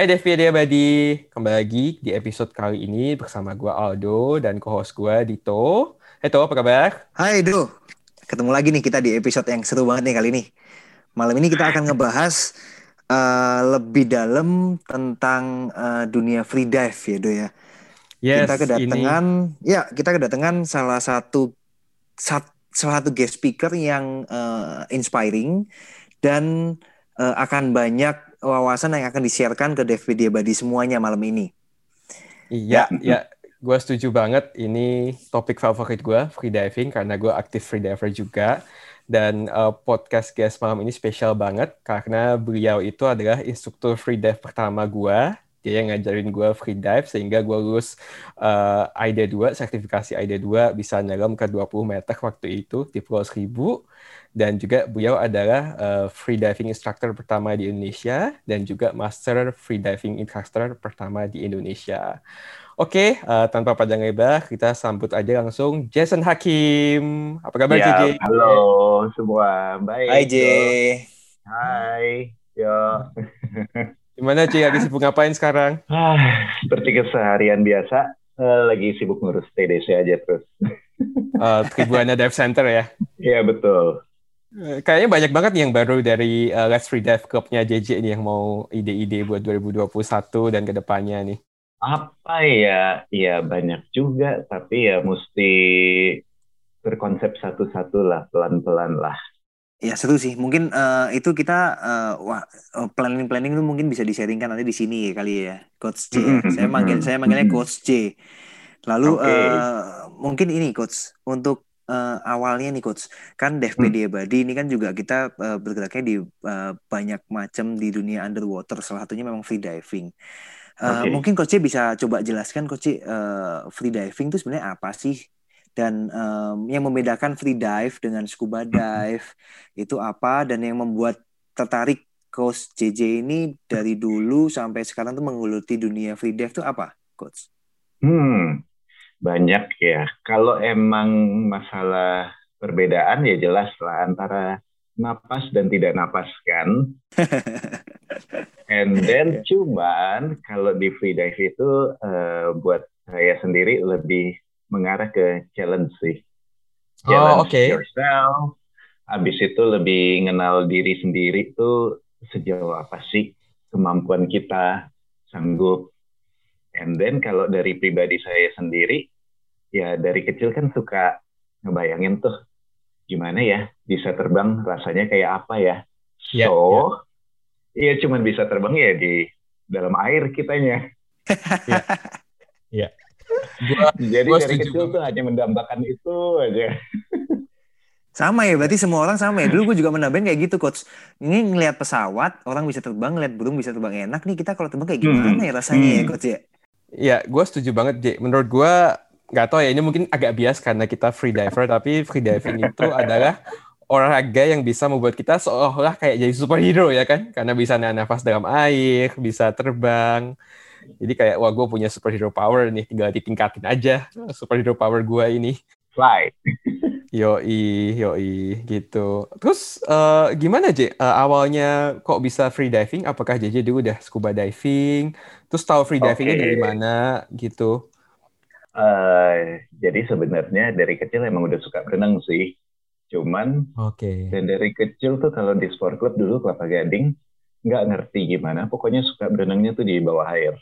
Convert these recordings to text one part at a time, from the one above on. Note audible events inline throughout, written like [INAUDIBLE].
Hai Devi Abadi, kembali lagi di episode kali ini bersama gue Aldo dan co-host gue Dito. Hai To, apa kabar? Hai Do, ketemu lagi nih kita di episode yang seru banget nih kali ini. Malam ini kita akan ngebahas uh, lebih dalam tentang uh, dunia free dive ya Do ya. Yes, kita kedatangan, ini... ya kita kedatangan salah satu sat, salah satu guest speaker yang uh, inspiring dan uh, akan banyak wawasan yang akan disiarkan ke DVD Abadi semuanya malam ini. Iya, ya, gue setuju banget. Ini topik favorit gue, free diving, karena gue aktif free diver juga. Dan uh, podcast guest malam ini spesial banget, karena beliau itu adalah instruktur free dive pertama gue. Dia yang ngajarin gue free dive, sehingga gue lulus uh, ID2, sertifikasi ID2, bisa nyelam ke 20 meter waktu itu di Pulau Seribu dan juga beliau adalah uh, free diving instructor pertama di Indonesia dan juga master free diving instructor pertama di Indonesia. Oke, okay, uh, eh, tanpa panjang lebar, kita sambut aja langsung Jason Hakim. Apa kabar, ya, JJ? Halo semua, baik. Hai, J. Hai, yo. [LAUGHS] Gimana, Ci? Lagi sibuk ngapain sekarang? Ah, seperti keseharian biasa, uh, lagi sibuk ngurus TDC aja terus. uh, Tribuana [LAUGHS] Dive Center ya? Iya, betul. Eh, kayaknya banyak banget nih yang baru dari uh, Let's Free Dive Club-nya JJ ini yang mau ide-ide buat 2021 dan ke depannya nih. Apa ya? Ya banyak juga, tapi ya mesti berkonsep satu-satu lah, pelan-pelan lah. Ya seru sih. Mungkin uh, itu kita uh, wah planning-planning itu mungkin bisa di-sharingkan nanti di sini kali ya, Coach J. Mm -hmm. Saya manggil saya manggilnya Coach J. Lalu okay. uh, mungkin ini Coach untuk uh, awalnya nih coach kan DevPD hmm. Abadi ini kan juga kita uh, bergeraknya di uh, banyak macam di dunia underwater salah satunya memang free diving. Uh, okay. Mungkin coach bisa coba jelaskan coach uh, free diving itu sebenarnya apa sih dan um, yang membedakan free dive dengan scuba hmm. dive itu apa dan yang membuat tertarik coach JJ ini dari dulu sampai sekarang tuh menggeluti dunia free dive itu apa coach? Hmm, banyak ya. Kalau emang masalah perbedaan ya jelas lah antara napas dan tidak napas kan. [LAUGHS] And then cuman kalau di free dive itu uh, buat saya sendiri lebih mengarah ke challenge sih. Oh, challenge oh, okay. yourself. Habis itu lebih mengenal diri sendiri tuh sejauh apa sih kemampuan kita sanggup And then kalau dari pribadi saya sendiri, ya dari kecil kan suka ngebayangin tuh gimana ya bisa terbang rasanya kayak apa ya. Yeah, so, iya yeah. cuman bisa terbang ya di dalam air kitanya. Iya. yeah. Jadi gua dari kecil tuh hanya mendambakan itu aja. Sama ya, berarti semua orang sama ya. Dulu gue juga menambahin kayak gitu, Coach. Ini ngelihat pesawat, orang bisa terbang, ngelihat burung bisa terbang enak nih. Kita kalau terbang kayak gimana hmm. ya rasanya ya, hmm. ya, Coach ya? Ya, gue setuju banget, J. Menurut gue, nggak tahu ya, ini mungkin agak bias karena kita free diver, tapi free diving itu adalah olahraga yang bisa membuat kita seolah-olah kayak jadi superhero ya kan? Karena bisa nafas dalam air, bisa terbang. Jadi kayak, wah gue punya superhero power nih, tinggal ditingkatin aja superhero power gue ini. Fly. [LAUGHS] Yoi, yoi, gitu. Terus uh, gimana J? Uh, awalnya kok bisa free diving? Apakah JJ dulu udah scuba diving? Terus tahu free divingnya okay. dari mana gitu? Uh, jadi sebenarnya dari kecil emang udah suka berenang sih. Cuman okay. dan dari kecil tuh kalau di sport club dulu Kelapa Gading nggak ngerti gimana. Pokoknya suka berenangnya tuh di bawah air.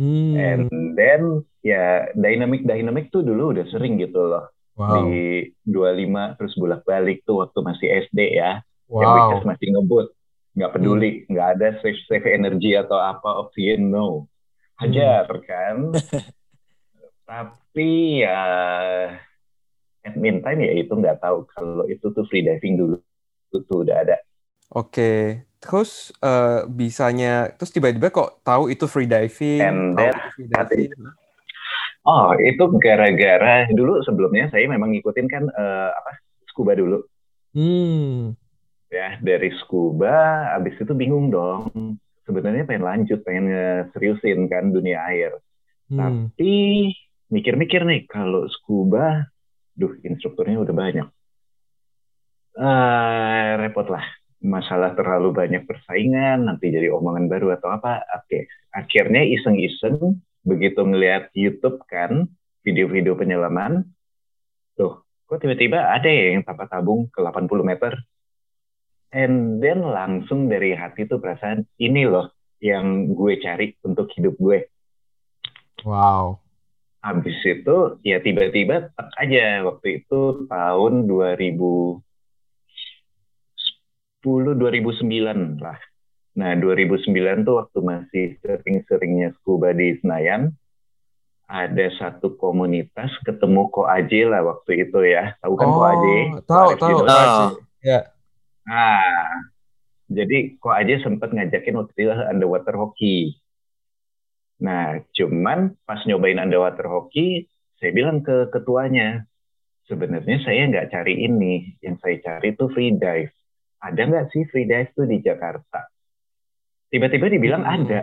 Hmm. And then ya dynamic dynamic tuh dulu udah sering gitu loh wow. di 25 terus bolak-balik tuh waktu masih SD ya. Wow. Yang which masih ngebut. Nggak peduli. Hmm. Nggak ada save-save energi atau apa. Oksigen, no. Hajar hmm. kan. [LAUGHS] Tapi ya at meantime ya itu nggak tahu kalau itu tuh free diving dulu itu udah ada. Oke, okay. terus uh, bisanya terus tiba-tiba kok tahu itu free diving? And then, free diving. Oh, itu gara-gara dulu sebelumnya saya memang ngikutin kan uh, apa scuba dulu. Hmm. Ya dari scuba, abis itu bingung dong. Sebenarnya pengen lanjut, pengen seriusin kan dunia air. Hmm. Tapi mikir-mikir nih kalau scuba, duh instrukturnya udah banyak. Uh, repot lah. masalah terlalu banyak persaingan, nanti jadi omongan baru atau apa. Oke, akhirnya iseng-iseng begitu ngeliat YouTube kan, video-video penyelaman, tuh, kok tiba-tiba ada ya yang tanpa tabung ke 80 meter? And then langsung dari hati tuh perasaan, ini loh yang gue cari untuk hidup gue. Wow. Habis itu ya tiba-tiba tak aja waktu itu tahun 2000 2009 lah. Nah, 2009 tuh waktu masih sering-seringnya scuba di Senayan, ada satu komunitas ketemu Ko Aje lah waktu itu ya. Tahu kan oh, Ko Aje? Tahu, tahu. Oh. Ya. Nah, jadi Ko Aje sempat ngajakin waktu itu underwater hockey. Nah, cuman pas nyobain underwater hockey, saya bilang ke ketuanya, sebenarnya saya nggak cari ini, yang saya cari itu free dive ada nggak sih free dive tuh di Jakarta? Tiba-tiba dibilang hmm. ada.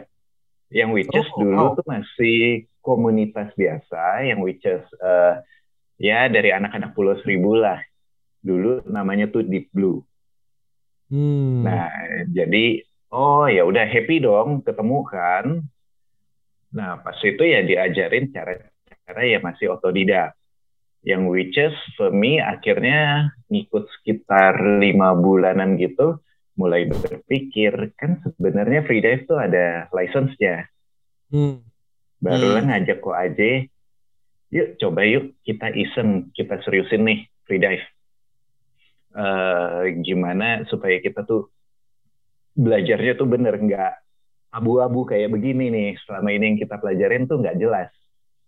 Yang which is oh, dulu oh. tuh masih komunitas biasa, yang which is uh, ya dari anak-anak Pulau Seribu lah. Dulu namanya tuh Deep Blue. Hmm. Nah, jadi oh ya udah happy dong ketemu kan. Nah, pas itu ya diajarin cara-cara ya masih otodidak yang which is for me akhirnya ngikut sekitar lima bulanan gitu mulai berpikir kan sebenarnya free dive tuh ada license-nya hmm. barulah hmm. ngajak kok aja yuk coba yuk kita iseng kita seriusin nih free dive uh, gimana supaya kita tuh belajarnya tuh bener nggak abu-abu kayak begini nih selama ini yang kita pelajarin tuh nggak jelas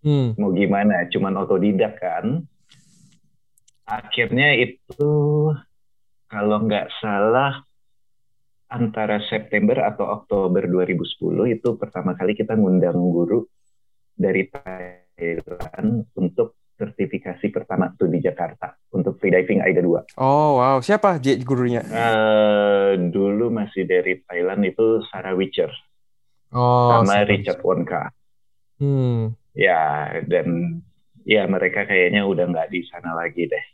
Hmm. Mau gimana? Cuman otodidak kan. Akhirnya itu kalau nggak salah antara September atau Oktober 2010 itu pertama kali kita ngundang guru dari Thailand untuk sertifikasi pertama tuh di Jakarta untuk freediving AIDA 2. Oh wow, siapa gurunya? Uh, dulu masih dari Thailand itu Sarah Witcher. Oh, sama Richard Wonka. Hmm ya dan ya mereka kayaknya udah nggak di sana lagi deh.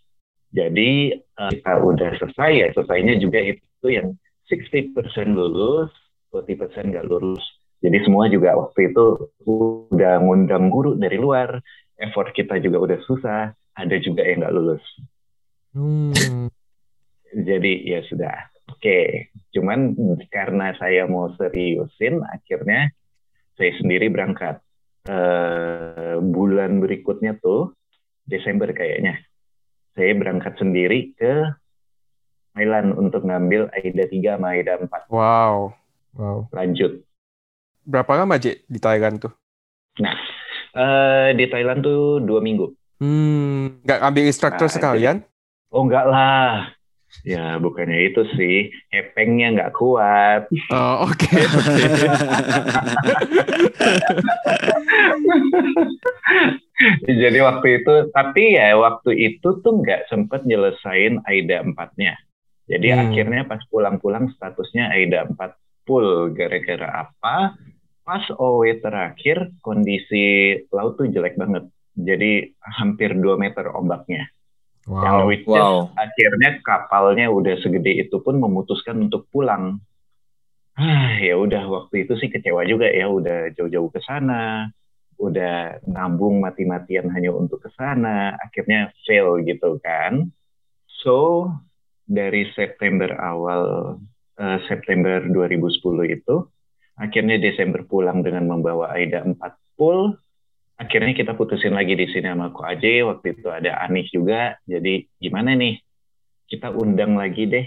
Jadi uh, kita udah selesai ya selesainya juga itu yang 60% lulus, 40% nggak lulus. Jadi semua juga waktu itu udah ngundang guru dari luar, effort kita juga udah susah, ada juga yang nggak lulus. Hmm. Jadi ya sudah, oke. Okay. Cuman karena saya mau seriusin, akhirnya saya sendiri berangkat uh, bulan berikutnya tuh Desember kayaknya saya berangkat sendiri ke Thailand untuk ngambil AIDA 3 sama AIDA 4. Wow. Wow. Lanjut. Berapa lama, Cik, di Thailand tuh? Nah, uh, di Thailand tuh dua minggu. Hmm, nggak ambil instruktur nah, sekalian? Oh, enggak lah. Ya, bukannya itu sih. Hepengnya nggak kuat. Oh, oke. [LAUGHS] Okay, Jadi waktu itu, tapi ya waktu itu tuh nggak sempet nyelesain AIDA 4-nya. Jadi hmm. akhirnya pas pulang-pulang statusnya AIDA 4 full. Gara-gara apa? Pas OW terakhir, kondisi laut tuh jelek banget. Jadi hampir 2 meter ombaknya. Wow. Yang which wow. akhirnya kapalnya udah segede itu pun memutuskan untuk pulang. Ah, ya udah waktu itu sih kecewa juga ya udah jauh-jauh ke sana, udah nabung mati-matian hanya untuk ke sana, akhirnya fail gitu kan. So dari September awal uh, September 2010 itu akhirnya Desember pulang dengan membawa Aida 4 pool akhirnya kita putusin lagi di sini sama Ko Aje waktu itu ada Anis juga. Jadi gimana nih? Kita undang lagi deh.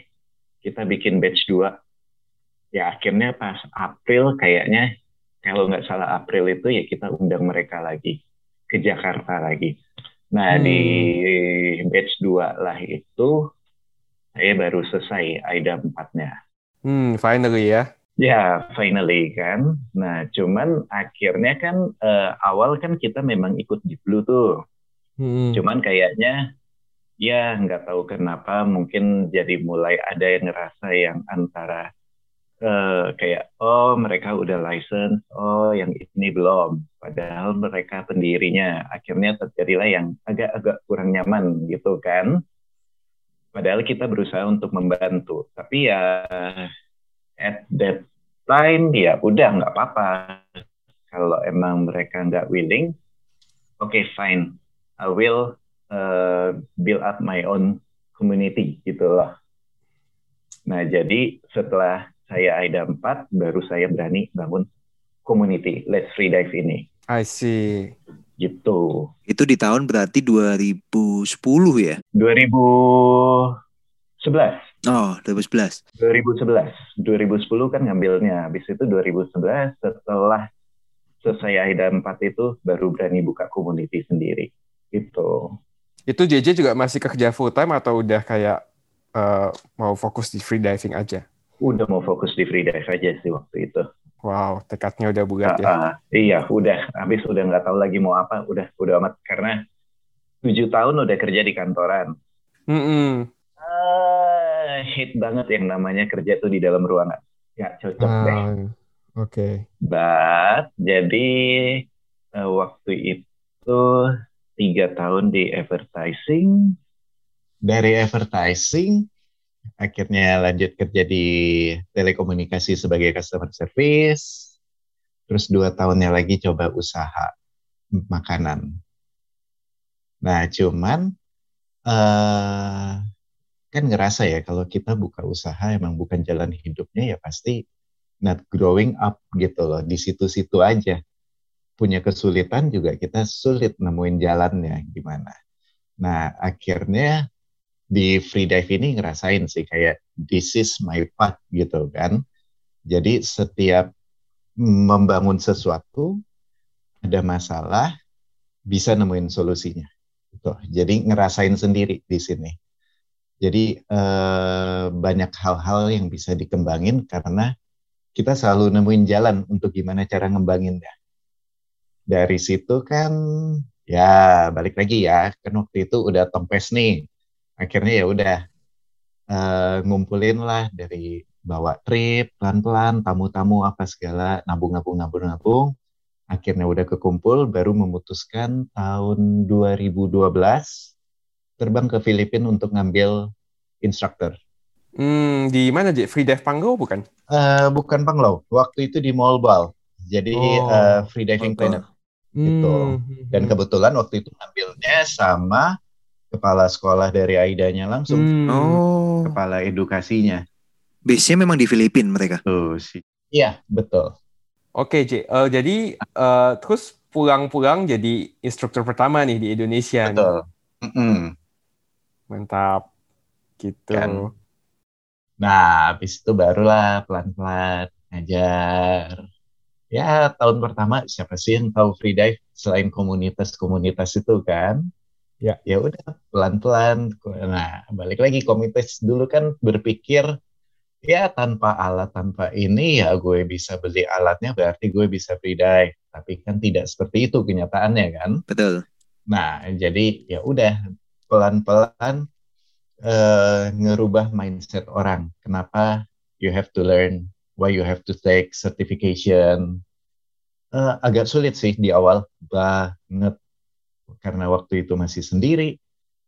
Kita bikin batch 2 ya akhirnya pas April kayaknya kalau nggak salah April itu ya kita undang mereka lagi ke Jakarta lagi. Nah hmm. di batch 2 lah itu saya baru selesai AIDA 4-nya hmm finally ya Ya, finally kan. Nah, cuman akhirnya kan uh, awal kan kita memang ikut di Blue tuh. Hmm. Cuman kayaknya ya nggak tahu kenapa mungkin jadi mulai ada yang ngerasa yang antara uh, kayak oh mereka udah license, oh yang ini belum. Padahal mereka pendirinya. Akhirnya terjadilah yang agak-agak kurang nyaman gitu kan. Padahal kita berusaha untuk membantu. Tapi ya at that time ya udah nggak apa-apa. Kalau emang mereka nggak willing, oke okay, fine. I will uh, build up my own community gitu loh. Nah jadi setelah saya AIDA 4 baru saya berani bangun community Let's Free Dive ini. I see. Gitu. Itu di tahun berarti 2010 ya? 2011. Oh, 2011. 2011. 2010 kan ngambilnya. Habis itu 2011 setelah selesai AIDA 4 itu baru berani buka community sendiri. Gitu. Itu JJ juga masih kerja full time atau udah kayak uh, mau fokus di free diving aja? Udah mau fokus di free dive aja sih waktu itu. Wow, tekadnya udah bulat uh, ya. Uh, iya, udah. Habis udah nggak tahu lagi mau apa. Udah, udah amat karena tujuh tahun udah kerja di kantoran. Mm -hmm. uh, hit banget yang namanya kerja tuh di dalam ruangan. Ya cocok uh, deh. Oke. Okay. But jadi uh, waktu itu tiga tahun di advertising. Dari advertising akhirnya lanjut kerja di telekomunikasi sebagai customer service. Terus dua tahunnya lagi coba usaha makanan. Nah, cuman uh, kan ngerasa ya kalau kita buka usaha emang bukan jalan hidupnya ya pasti not growing up gitu loh di situ-situ aja. Punya kesulitan juga kita sulit nemuin jalannya gimana. Nah, akhirnya di free dive ini ngerasain sih kayak this is my path gitu kan. Jadi setiap membangun sesuatu ada masalah bisa nemuin solusinya. Gitu. Jadi ngerasain sendiri di sini. Jadi eh, banyak hal-hal yang bisa dikembangin karena kita selalu nemuin jalan untuk gimana cara ngembanginnya. Dari situ kan ya balik lagi ya, kan waktu itu udah tempes nih akhirnya ya udah uh, ngumpulin lah dari bawa trip pelan-pelan tamu-tamu apa segala nabung-nabung nabung-nabung akhirnya udah kekumpul baru memutuskan tahun 2012 terbang ke Filipina untuk ngambil instruktur. Hmm, di mana J? Free dive Pango bukan? Uh, bukan Panglo. Waktu itu di Molbal. Jadi oh, uh, free diving planet. Gitu. Hmm. Dan kebetulan waktu itu ngambilnya sama kepala sekolah dari Aidanya langsung. Hmm. Oh. Kepala edukasinya. Base-nya memang di Filipina mereka. Tuh sih. Iya, betul. Oke, J. Uh, jadi uh, terus pulang-pulang jadi instruktur pertama nih di Indonesia. Betul. Mm -mm. Mantap. Gitu. Kan. Nah, habis itu barulah pelan-pelan ngajar. Ya, tahun pertama siapa sih yang tahu free dive selain komunitas-komunitas itu kan? ya ya udah pelan-pelan nah balik lagi komites dulu kan berpikir ya tanpa alat tanpa ini ya gue bisa beli alatnya berarti gue bisa free dive tapi kan tidak seperti itu kenyataannya kan betul nah jadi ya udah pelan-pelan uh, ngerubah mindset orang. Kenapa? You have to learn why you have to take certification. Uh, agak sulit sih di awal. Banget. Karena waktu itu masih sendiri,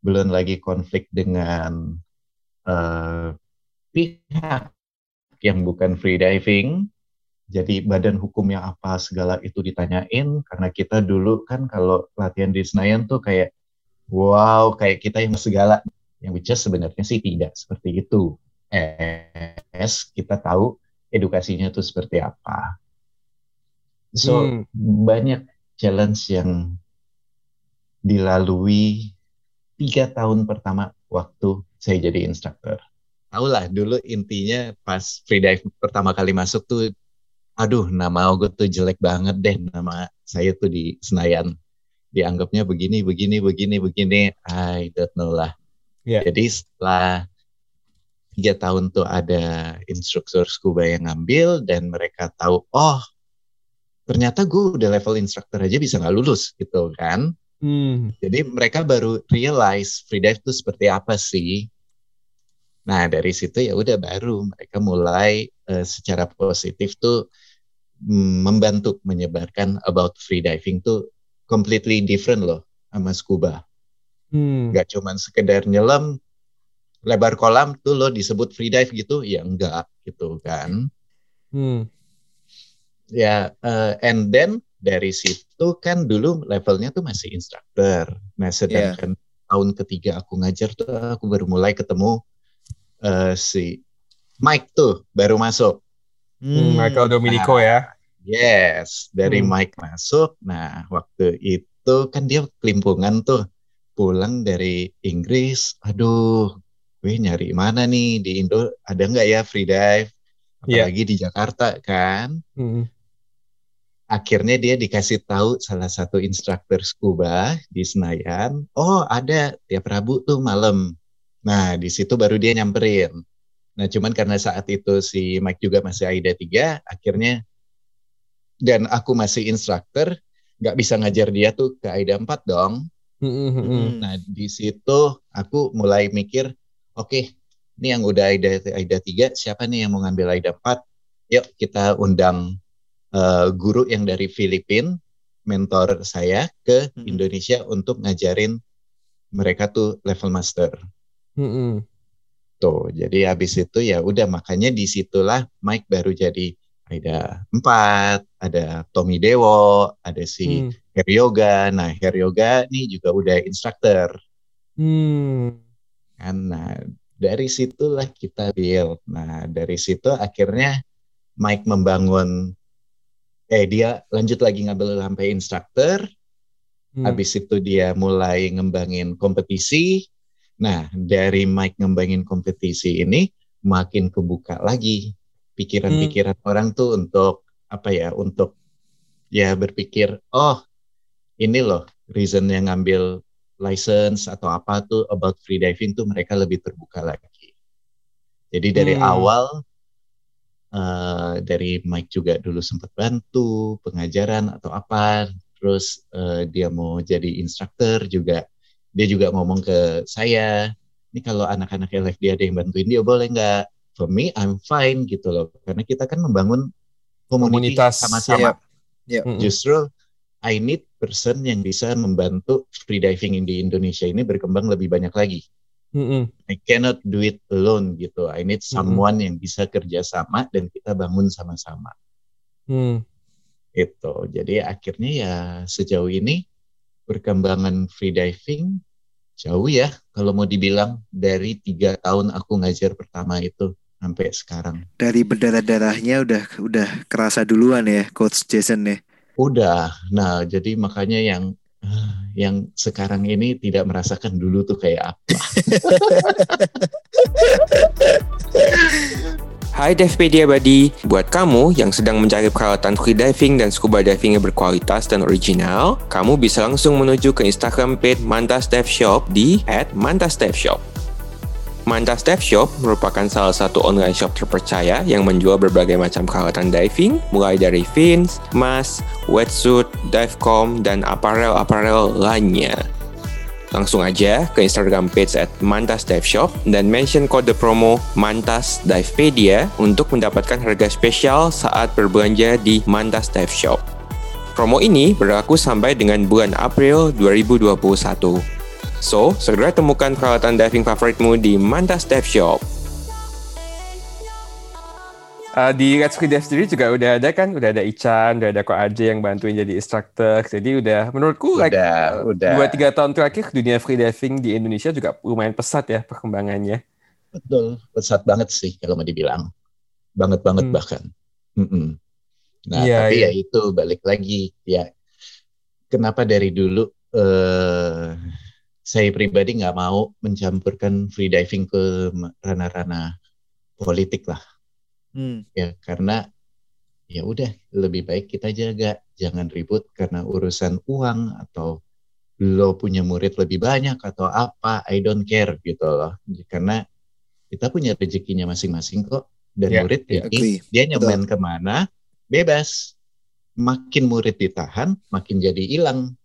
belum lagi konflik dengan uh, pihak yang bukan free diving. Jadi badan hukumnya apa segala itu ditanyain. Karena kita dulu kan kalau latihan di Senayan tuh kayak wow kayak kita yang segala yang which sebenarnya sih tidak seperti itu. Es kita tahu edukasinya tuh seperti apa. So hmm. banyak challenge yang dilalui tiga tahun pertama waktu saya jadi instruktur. Lah dulu intinya pas freedive pertama kali masuk tuh, aduh nama gue tuh jelek banget deh nama saya tuh di Senayan. Dianggapnya begini, begini, begini, begini. I don't know lah. Yeah. Jadi setelah tiga tahun tuh ada instruktur scuba yang ngambil dan mereka tahu, oh ternyata gue udah level instruktur aja bisa nggak lulus gitu kan. Hmm. Jadi mereka baru realize free dive itu seperti apa sih. Nah dari situ ya udah baru mereka mulai uh, secara positif tuh mm, membantu menyebarkan about free diving tuh completely different loh sama scuba. Hmm. Gak cuman sekedar nyelam, lebar kolam tuh lo disebut free dive gitu ya enggak gitu kan hmm. ya uh, and then dari situ kan dulu levelnya tuh masih instructor nah sedangkan yeah. tahun ketiga aku ngajar tuh aku baru mulai ketemu uh, si Mike tuh baru masuk hmm, Michael Dominico nah, ya yes dari hmm. Mike masuk nah waktu itu kan dia kelimpungan tuh pulang dari Inggris aduh gue nyari mana nih di Indo ada nggak ya free dive iya. apalagi yeah. di Jakarta kan mm. akhirnya dia dikasih tahu salah satu instruktur scuba di Senayan oh ada tiap Rabu tuh malam nah di situ baru dia nyamperin nah cuman karena saat itu si Mike juga masih AIDA 3 akhirnya dan aku masih instruktur nggak bisa ngajar dia tuh ke AIDA 4 dong mm -hmm. nah di situ aku mulai mikir oke okay, ini yang udah AIDA AIDA 3 siapa nih yang mau ngambil AIDA 4 yuk kita undang uh, guru yang dari Filipina mentor saya ke. Indonesia untuk ngajarin mereka tuh level master. Tuh, jadi habis itu ya udah makanya di situlah Mike baru jadi ada empat, ada Tommy Dewo, ada si hmm. Hair Yoga. Nah, Hair Yoga nih juga udah instruktur. Hmm kan nah dari situlah kita build nah dari situ akhirnya Mike membangun eh dia lanjut lagi ngambil sampai instructor hmm. habis itu dia mulai ngembangin kompetisi nah dari Mike ngembangin kompetisi ini makin kebuka lagi pikiran-pikiran hmm. orang tuh untuk apa ya untuk ya berpikir oh ini loh reason yang ngambil license atau apa tuh about free diving tuh mereka lebih terbuka lagi. Jadi dari hmm. awal uh, dari Mike juga dulu sempat bantu pengajaran atau apa, terus uh, dia mau jadi instruktur juga, dia juga ngomong ke saya, ini kalau anak-anak LFD ada yang bantuin dia boleh nggak? For me, I'm fine gitu loh, karena kita kan membangun komunitas sama-sama. Yep. Yep. Justru I need person yang bisa membantu freediving di Indonesia ini berkembang lebih banyak lagi. Mm-hmm. I cannot do it alone gitu. I need someone mm-hmm. yang bisa kerjasama dan kita bangun sama-sama. Mm. Itu. Jadi akhirnya ya sejauh ini perkembangan freediving jauh ya kalau mau dibilang dari tiga tahun aku ngajar pertama itu sampai sekarang. Dari berdarah-darahnya udah udah kerasa duluan ya, Coach Jason ya. Udah. Nah, jadi makanya yang yang sekarang ini tidak merasakan dulu tuh kayak apa. [LAUGHS] Hai Devpedia Buddy, buat kamu yang sedang mencari peralatan free diving dan scuba diving yang berkualitas dan original, kamu bisa langsung menuju ke Instagram page Mantas Dive Shop di @mantasdiveshop. Mantas Dive Shop merupakan salah satu online shop terpercaya yang menjual berbagai macam peralatan diving, mulai dari fins, mask, wetsuit, divecom, dan aparel-aparel lainnya. Langsung aja ke Instagram page at Mantas Dive Shop dan mention kode promo Mantas Divepedia untuk mendapatkan harga spesial saat berbelanja di Mantas Dive Shop. Promo ini berlaku sampai dengan bulan April 2021. So, segera temukan peralatan diving favoritmu di Mantas Dive Shop. Uh, di Let's Free Dive sendiri juga udah ada kan, udah ada Ican, udah ada Ko Aja yang bantuin jadi instructor. Jadi udah menurutku udah, like udah. dua tiga tahun terakhir dunia free diving di Indonesia juga lumayan pesat ya perkembangannya. Betul, pesat banget sih kalau mau dibilang, banget banget hmm. bahkan. Mm -mm. Nah yeah, tapi yeah. ya itu balik lagi ya kenapa dari dulu uh, saya pribadi nggak mau mencampurkan free diving ke ranah-ranah politik lah. Hmm. Ya karena ya udah lebih baik kita jaga. Jangan ribut karena urusan uang atau lo punya murid lebih banyak atau apa I don't care gitu loh. Karena kita punya rezekinya masing-masing kok. Dan yeah, murid yeah, ini dia nyemen ke mana bebas. Makin murid ditahan makin jadi hilang.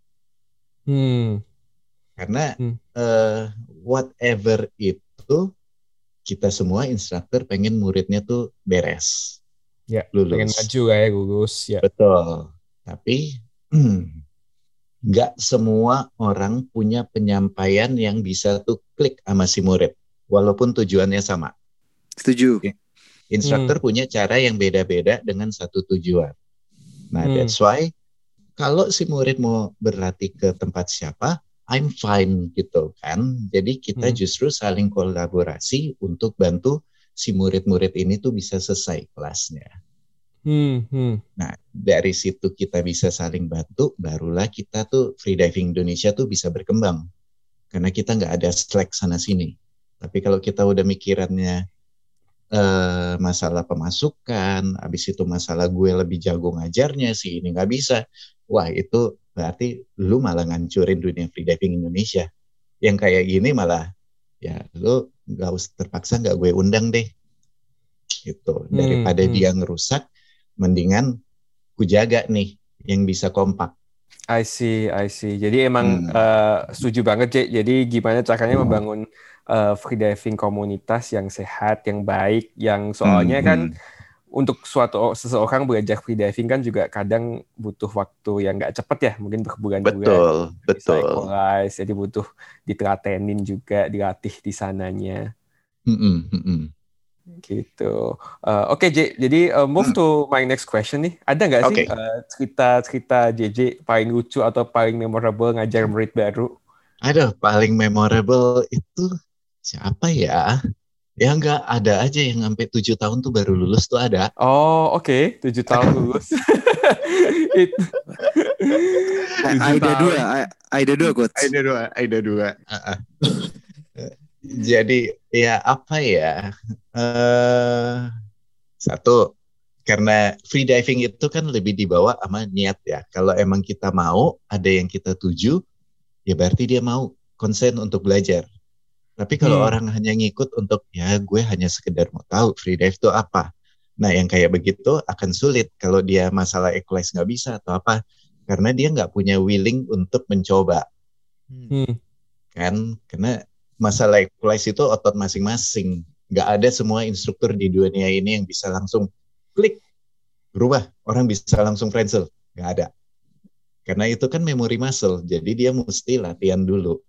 Hmm. Karena hmm. uh, whatever itu kita semua instruktur pengen muridnya tuh beres. Ya, lulus. pengen maju kayak lulus ya. Betul. Tapi [CLEARS THROAT] nggak semua orang punya penyampaian yang bisa tuh klik sama si murid. walaupun tujuannya sama. Setuju. Instruktur hmm. punya cara yang beda-beda dengan satu tujuan. Nah, hmm. that's why kalau si murid mau berlatih ke tempat siapa, I'm fine gitu kan. Jadi kita hmm. justru saling kolaborasi untuk bantu si murid-murid ini tuh bisa selesai kelasnya. Hmm, hmm. Nah, dari situ kita bisa saling bantu, barulah kita tuh freediving Indonesia tuh bisa berkembang. Karena kita nggak ada slack sana sini. Tapi kalau kita udah mikirannya uh, masalah pemasukan, habis itu masalah gue lebih jago ngajarnya sih ini nggak bisa. Wah itu berarti lu malah ngancurin dunia freediving Indonesia. Yang kayak gini malah ya lu nggak usah terpaksa nggak gue undang deh gitu hmm, daripada hmm, dia ngerusak mendingan ku jaga nih yang bisa kompak. I see, I see. Jadi emang hmm. uh, setuju banget, Cek. Jadi gimana caranya membangun uh, freediving komunitas yang sehat, yang baik, yang soalnya hmm. kan hmm. Untuk suatu seseorang belajar freediving kan juga kadang butuh waktu yang nggak cepet ya, mungkin berbulan-bulan. Betul, betul. Jadi butuh ditelatenin juga, dilatih di sananya. Gitu. Uh, Oke, okay, J. Jadi uh, move hmm. to my next question nih. Ada nggak sih okay. uh, cerita-cerita JJ paling lucu atau paling memorable ngajar murid baru? Ada paling memorable itu siapa ya? Ya nggak ada aja yang sampai tujuh tahun tuh baru lulus tuh ada. Oh oke, okay. tujuh tahun lulus. [LAUGHS] Aida dua, Aida dua, coach. Aida dua, Aida dua. Jadi ya apa ya? Uh, satu karena free diving itu kan lebih dibawa sama niat ya. Kalau emang kita mau, ada yang kita tuju, ya berarti dia mau konsen untuk belajar. Tapi kalau hmm. orang hanya ngikut untuk ya gue hanya sekedar mau tahu free dive itu apa. Nah yang kayak begitu akan sulit kalau dia masalah equalize nggak bisa atau apa. Karena dia nggak punya willing untuk mencoba. Hmm. Kan? Karena masalah equalize itu otot masing-masing. Nggak ada semua instruktur di dunia ini yang bisa langsung klik berubah. Orang bisa langsung friendsel. Nggak ada. Karena itu kan memori muscle. Jadi dia mesti latihan dulu.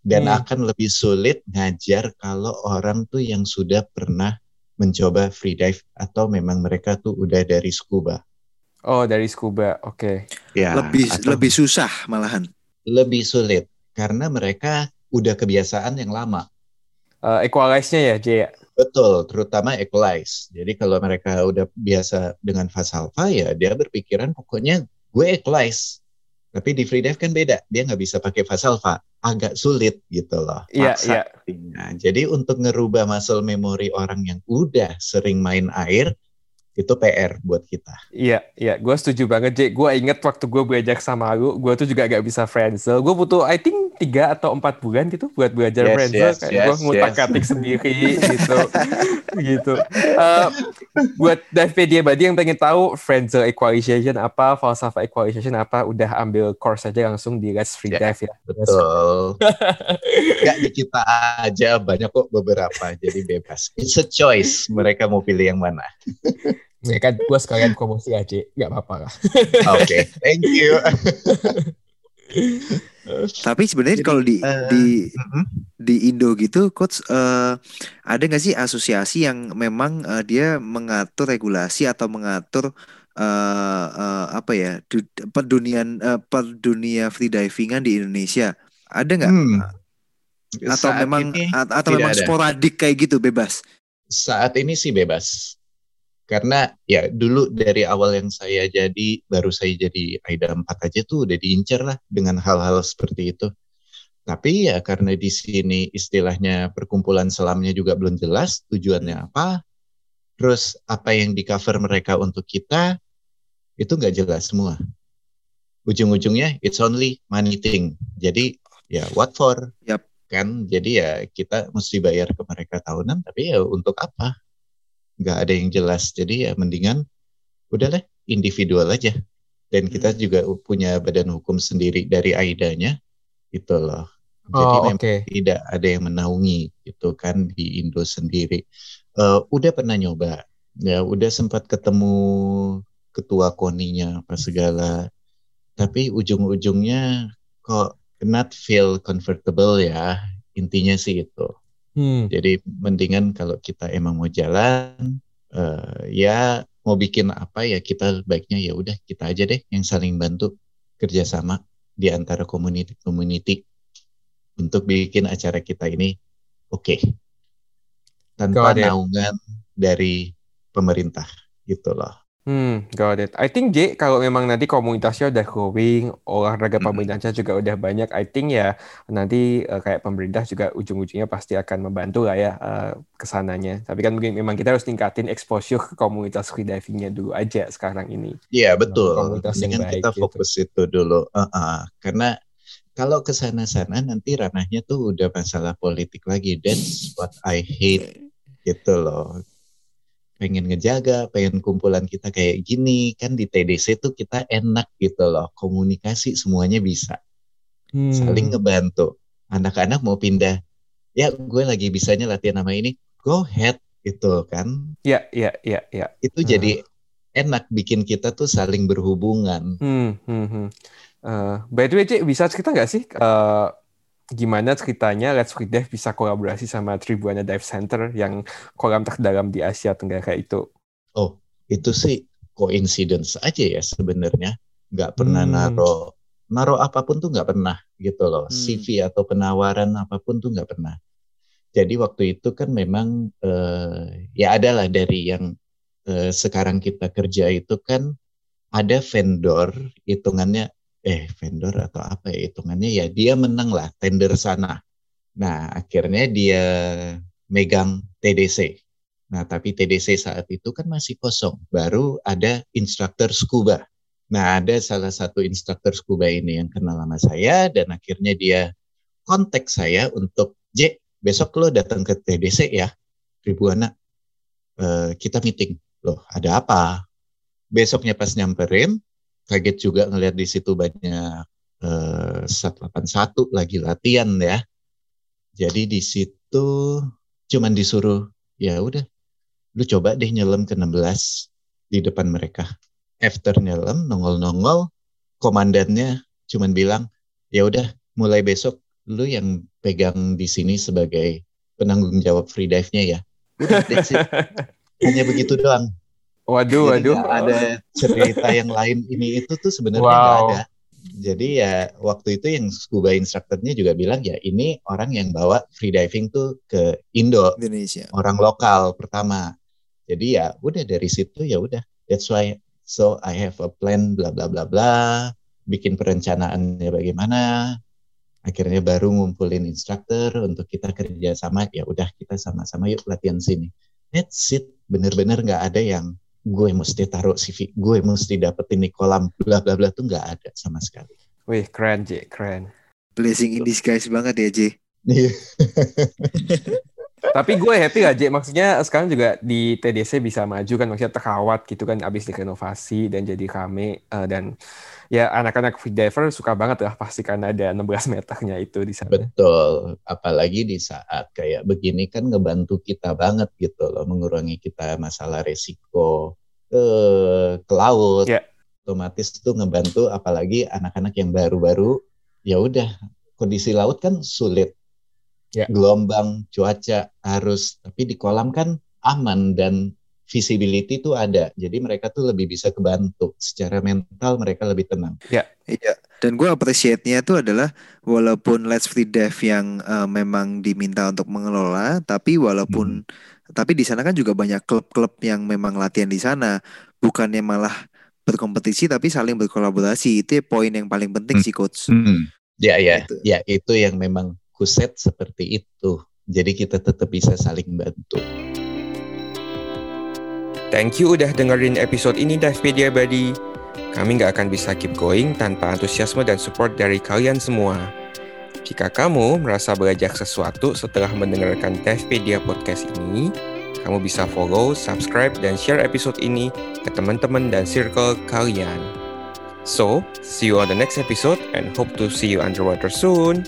Dan hmm. akan lebih sulit ngajar kalau orang tuh yang sudah pernah mencoba free dive atau memang mereka tuh udah dari scuba. Oh, dari scuba. Oke. Okay. Ya, lebih lebih susah malahan. Lebih sulit karena mereka udah kebiasaan yang lama. Uh, equalize-nya ya, J ya? Betul, terutama equalize. Jadi kalau mereka udah biasa dengan fast alpha ya dia berpikiran pokoknya gue equalize. Tapi di free dive kan beda, dia nggak bisa pakai fast alpha, agak sulit gitu loh. Iya, iya. Jadi untuk ngerubah muscle memory orang yang udah sering main air, itu PR buat kita. Iya, iya, gue setuju banget, J. Gue inget waktu gue belajar sama lu, gue tuh juga gak bisa friendzone. Gue butuh, I think, tiga atau empat bulan gitu buat belajar yes, friendzone. Yes, Kayak yes, gue ngutak yes. sendiri [LAUGHS] gitu. Gitu. Uh, buat dia Badi yang pengen tahu friendzone equalization apa, falsafah equalization apa, udah ambil course aja langsung di Let's Free yeah, Dive ya. Betul. [LAUGHS] gak di kita aja, banyak kok beberapa, jadi bebas. It's a choice, mereka mau pilih yang mana. Ya kan gue sekalian promosi aja, nggak apa-apa lah. Oke, okay, thank you. [LAUGHS] Tapi sebenarnya kalau di uh, di uh, di Indo gitu, coach uh, ada nggak sih asosiasi yang memang uh, dia mengatur regulasi atau mengatur uh, uh, apa ya du, perdunian uh, per dunia freedivingan di Indonesia? Ada nggak? Hmm. Atau Saat memang atau memang ada. sporadik kayak gitu bebas? Saat ini sih bebas karena ya dulu dari awal yang saya jadi baru saya jadi AIDA 4 aja tuh udah diincar lah dengan hal-hal seperti itu. Tapi ya karena di sini istilahnya perkumpulan selamnya juga belum jelas tujuannya apa. Terus apa yang di cover mereka untuk kita itu nggak jelas semua. Ujung-ujungnya it's only money thing. Jadi ya what for? Yep. Kan jadi ya kita mesti bayar ke mereka tahunan tapi ya untuk apa? Nggak ada yang jelas. Jadi ya mendingan udahlah individual aja. Dan kita hmm. juga punya badan hukum sendiri dari AIDA-nya itu loh. Jadi oh, memang okay. tidak ada yang menaungi itu kan di Indo sendiri. Uh, udah pernah nyoba? Ya udah sempat ketemu ketua koninya apa segala. Tapi ujung-ujungnya kok not feel comfortable ya intinya sih itu Hmm. Jadi mendingan kalau kita emang mau jalan, uh, ya mau bikin apa ya kita baiknya ya udah kita aja deh yang saling bantu kerjasama di antara community-community untuk bikin acara kita ini oke okay. tanpa naungan dari pemerintah gitu loh. Hmm, got it. I think J, kalau memang nanti komunitasnya udah growing, olahraga pemerintahnya juga udah banyak, I think ya nanti uh, kayak pemerintah juga ujung-ujungnya pasti akan membantu lah ya uh, ke sananya. Tapi kan mungkin memang kita harus tingkatin exposure ke komunitas freedivingnya dulu aja sekarang ini. Iya betul. Komunitas yang baik, kita gitu. fokus itu dulu. Uh -uh. Karena kalau ke sana-sana nanti ranahnya tuh udah masalah politik lagi. That's what I hate gitu loh pengen ngejaga, pengen kumpulan kita kayak gini, kan di TDC tuh kita enak gitu loh, komunikasi semuanya bisa, hmm. saling ngebantu. Anak-anak mau pindah, ya gue lagi bisanya latihan nama ini, go ahead gitu kan? Ya, ya, ya, ya. Itu hmm. jadi enak bikin kita tuh saling berhubungan. Hmm, hmm, hmm. Uh, by the way, Cik, bisa cerita nggak sih uh, gimana ceritanya Let's Free Dive bisa kolaborasi sama Tribuana Dive Center yang kolam terdalam di Asia Tenggara itu? Oh, itu sih coincidence aja ya sebenarnya. Nggak pernah hmm. naro naro apa pun tuh nggak pernah gitu loh. Hmm. CV atau penawaran apa pun tuh nggak pernah. Jadi waktu itu kan memang uh, ya adalah dari yang uh, sekarang kita kerja itu kan ada vendor hitungannya eh vendor atau apa ya hitungannya ya dia menang lah tender sana. Nah akhirnya dia megang TDC. Nah tapi TDC saat itu kan masih kosong. Baru ada instruktur scuba. Nah ada salah satu instruktur scuba ini yang kenal sama saya dan akhirnya dia kontak saya untuk J besok lo datang ke TDC ya Ribuana uh, kita meeting loh ada apa besoknya pas nyamperin kaget juga ngelihat di situ banyak uh, sat 81 lagi latihan ya. Jadi di situ cuman disuruh ya udah lu coba deh nyelam ke 16 di depan mereka. After nyelam nongol-nongol komandannya cuman bilang ya udah mulai besok lu yang pegang di sini sebagai penanggung jawab free dive-nya ya. Udah, [LAUGHS] Hanya begitu doang. Waduh, waduh. ada cerita yang lain ini itu tuh sebenarnya nggak wow. ada. Jadi ya waktu itu yang scuba instructornya juga bilang ya ini orang yang bawa free diving tuh ke Indo, Indonesia, orang lokal pertama. Jadi ya udah dari situ ya udah. That's why so I have a plan bla bla bla bla. Bikin perencanaannya bagaimana. Akhirnya baru ngumpulin instructor untuk kita kerja sama. Ya udah kita sama-sama yuk latihan sini. That's it. Bener-bener nggak ada yang gue mesti taruh CV, gue mesti dapetin di kolam bla bla bla tuh nggak ada sama sekali. Wih keren J, keren. Blessing in disguise banget ya J. [LAUGHS] Tapi gue happy gak J, maksudnya sekarang juga di TDC bisa maju kan, maksudnya terawat gitu kan, abis direnovasi dan jadi kami uh, dan ya anak-anak freediver suka banget lah pasti karena ada 16 meternya itu di sana. Betul, apalagi di saat kayak begini kan ngebantu kita banget gitu loh, mengurangi kita masalah resiko ke, ke laut. Yeah. Otomatis tuh ngebantu apalagi anak-anak yang baru-baru ya udah kondisi laut kan sulit. Yeah. Gelombang, cuaca, harus tapi di kolam kan aman dan visibility itu ada. Jadi mereka tuh lebih bisa kebantu secara mental mereka lebih tenang. Ya, iya. Dan gue appreciate-nya itu adalah walaupun Let's Free Dev yang uh, memang diminta untuk mengelola, tapi walaupun hmm. tapi di sana kan juga banyak klub-klub yang memang latihan di sana, bukannya malah berkompetisi tapi saling berkolaborasi. Itu poin yang paling penting hmm. sih coach. Hmm. Ya ya, gitu. ya itu yang memang kuset seperti itu. Jadi kita tetap bisa saling bantu. Thank you udah dengerin episode ini Divepedia Buddy. Kami nggak akan bisa keep going tanpa antusiasme dan support dari kalian semua. Jika kamu merasa belajar sesuatu setelah mendengarkan Divepedia podcast ini, kamu bisa follow, subscribe, dan share episode ini ke teman-teman dan circle kalian. So, see you on the next episode and hope to see you underwater soon.